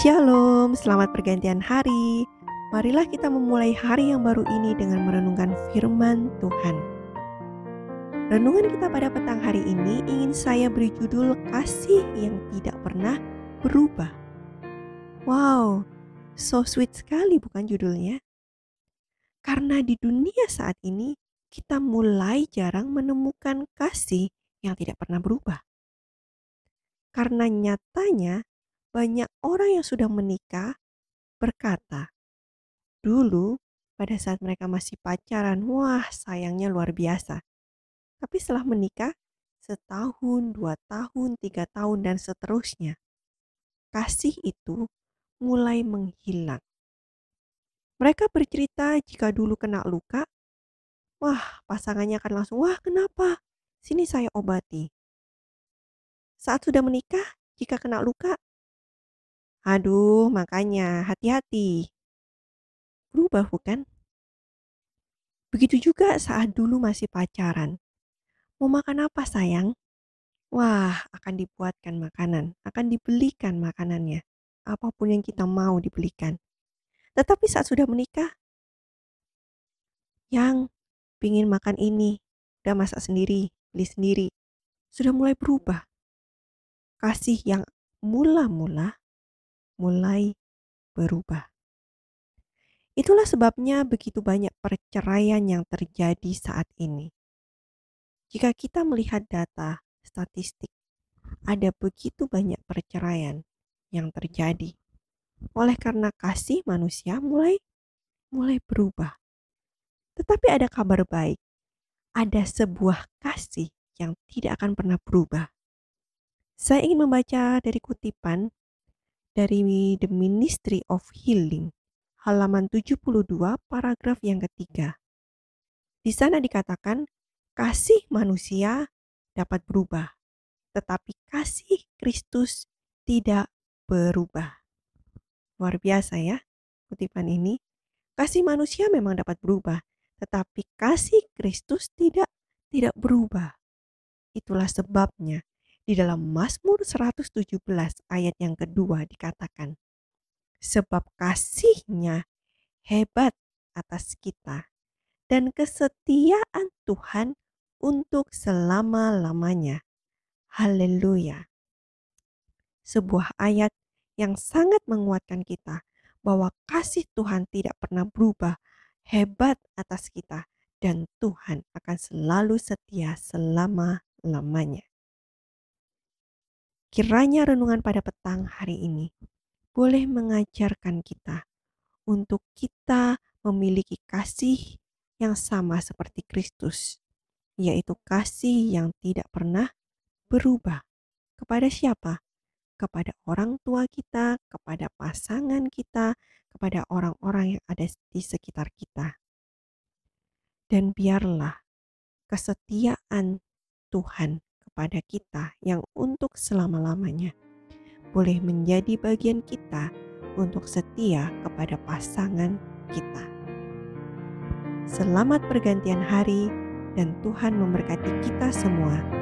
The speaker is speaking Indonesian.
Shalom, selamat pergantian hari. Marilah kita memulai hari yang baru ini dengan merenungkan firman Tuhan. Renungan kita pada petang hari ini ingin saya beri judul Kasih yang Tidak Pernah Berubah. Wow, so sweet sekali bukan judulnya? Karena di dunia saat ini kita mulai jarang menemukan kasih yang tidak pernah berubah. Karena nyatanya banyak orang yang sudah menikah berkata, dulu pada saat mereka masih pacaran, wah sayangnya luar biasa. Tapi setelah menikah, setahun, dua tahun, tiga tahun, dan seterusnya, kasih itu mulai menghilang. Mereka bercerita jika dulu kena luka, wah pasangannya akan langsung, wah kenapa? Sini saya obati. Saat sudah menikah, jika kena luka, Aduh, makanya hati-hati. Berubah bukan? Begitu juga saat dulu masih pacaran. Mau makan apa sayang? Wah, akan dibuatkan makanan, akan dibelikan makanannya. Apa pun yang kita mau dibelikan. Tetapi saat sudah menikah, yang pingin makan ini, udah masak sendiri, beli sendiri, sudah mulai berubah. Kasih yang mula-mula mulai berubah. Itulah sebabnya begitu banyak perceraian yang terjadi saat ini. Jika kita melihat data statistik, ada begitu banyak perceraian yang terjadi oleh karena kasih manusia mulai mulai berubah. Tetapi ada kabar baik. Ada sebuah kasih yang tidak akan pernah berubah. Saya ingin membaca dari kutipan dari The Ministry of Healing, halaman 72 paragraf yang ketiga. Di sana dikatakan, kasih manusia dapat berubah, tetapi kasih Kristus tidak berubah. Luar biasa ya, kutipan ini. Kasih manusia memang dapat berubah, tetapi kasih Kristus tidak tidak berubah. Itulah sebabnya di dalam Mazmur 117 ayat yang kedua dikatakan, Sebab kasihnya hebat atas kita dan kesetiaan Tuhan untuk selama-lamanya. Haleluya. Sebuah ayat yang sangat menguatkan kita bahwa kasih Tuhan tidak pernah berubah, hebat atas kita, dan Tuhan akan selalu setia selama-lamanya. Kiranya renungan pada petang hari ini boleh mengajarkan kita untuk kita memiliki kasih yang sama seperti Kristus, yaitu kasih yang tidak pernah berubah. Kepada siapa? Kepada orang tua kita, kepada pasangan kita, kepada orang-orang yang ada di sekitar kita. Dan biarlah kesetiaan Tuhan kepada kita yang untuk selama-lamanya boleh menjadi bagian kita untuk setia kepada pasangan kita. Selamat pergantian hari dan Tuhan memberkati kita semua.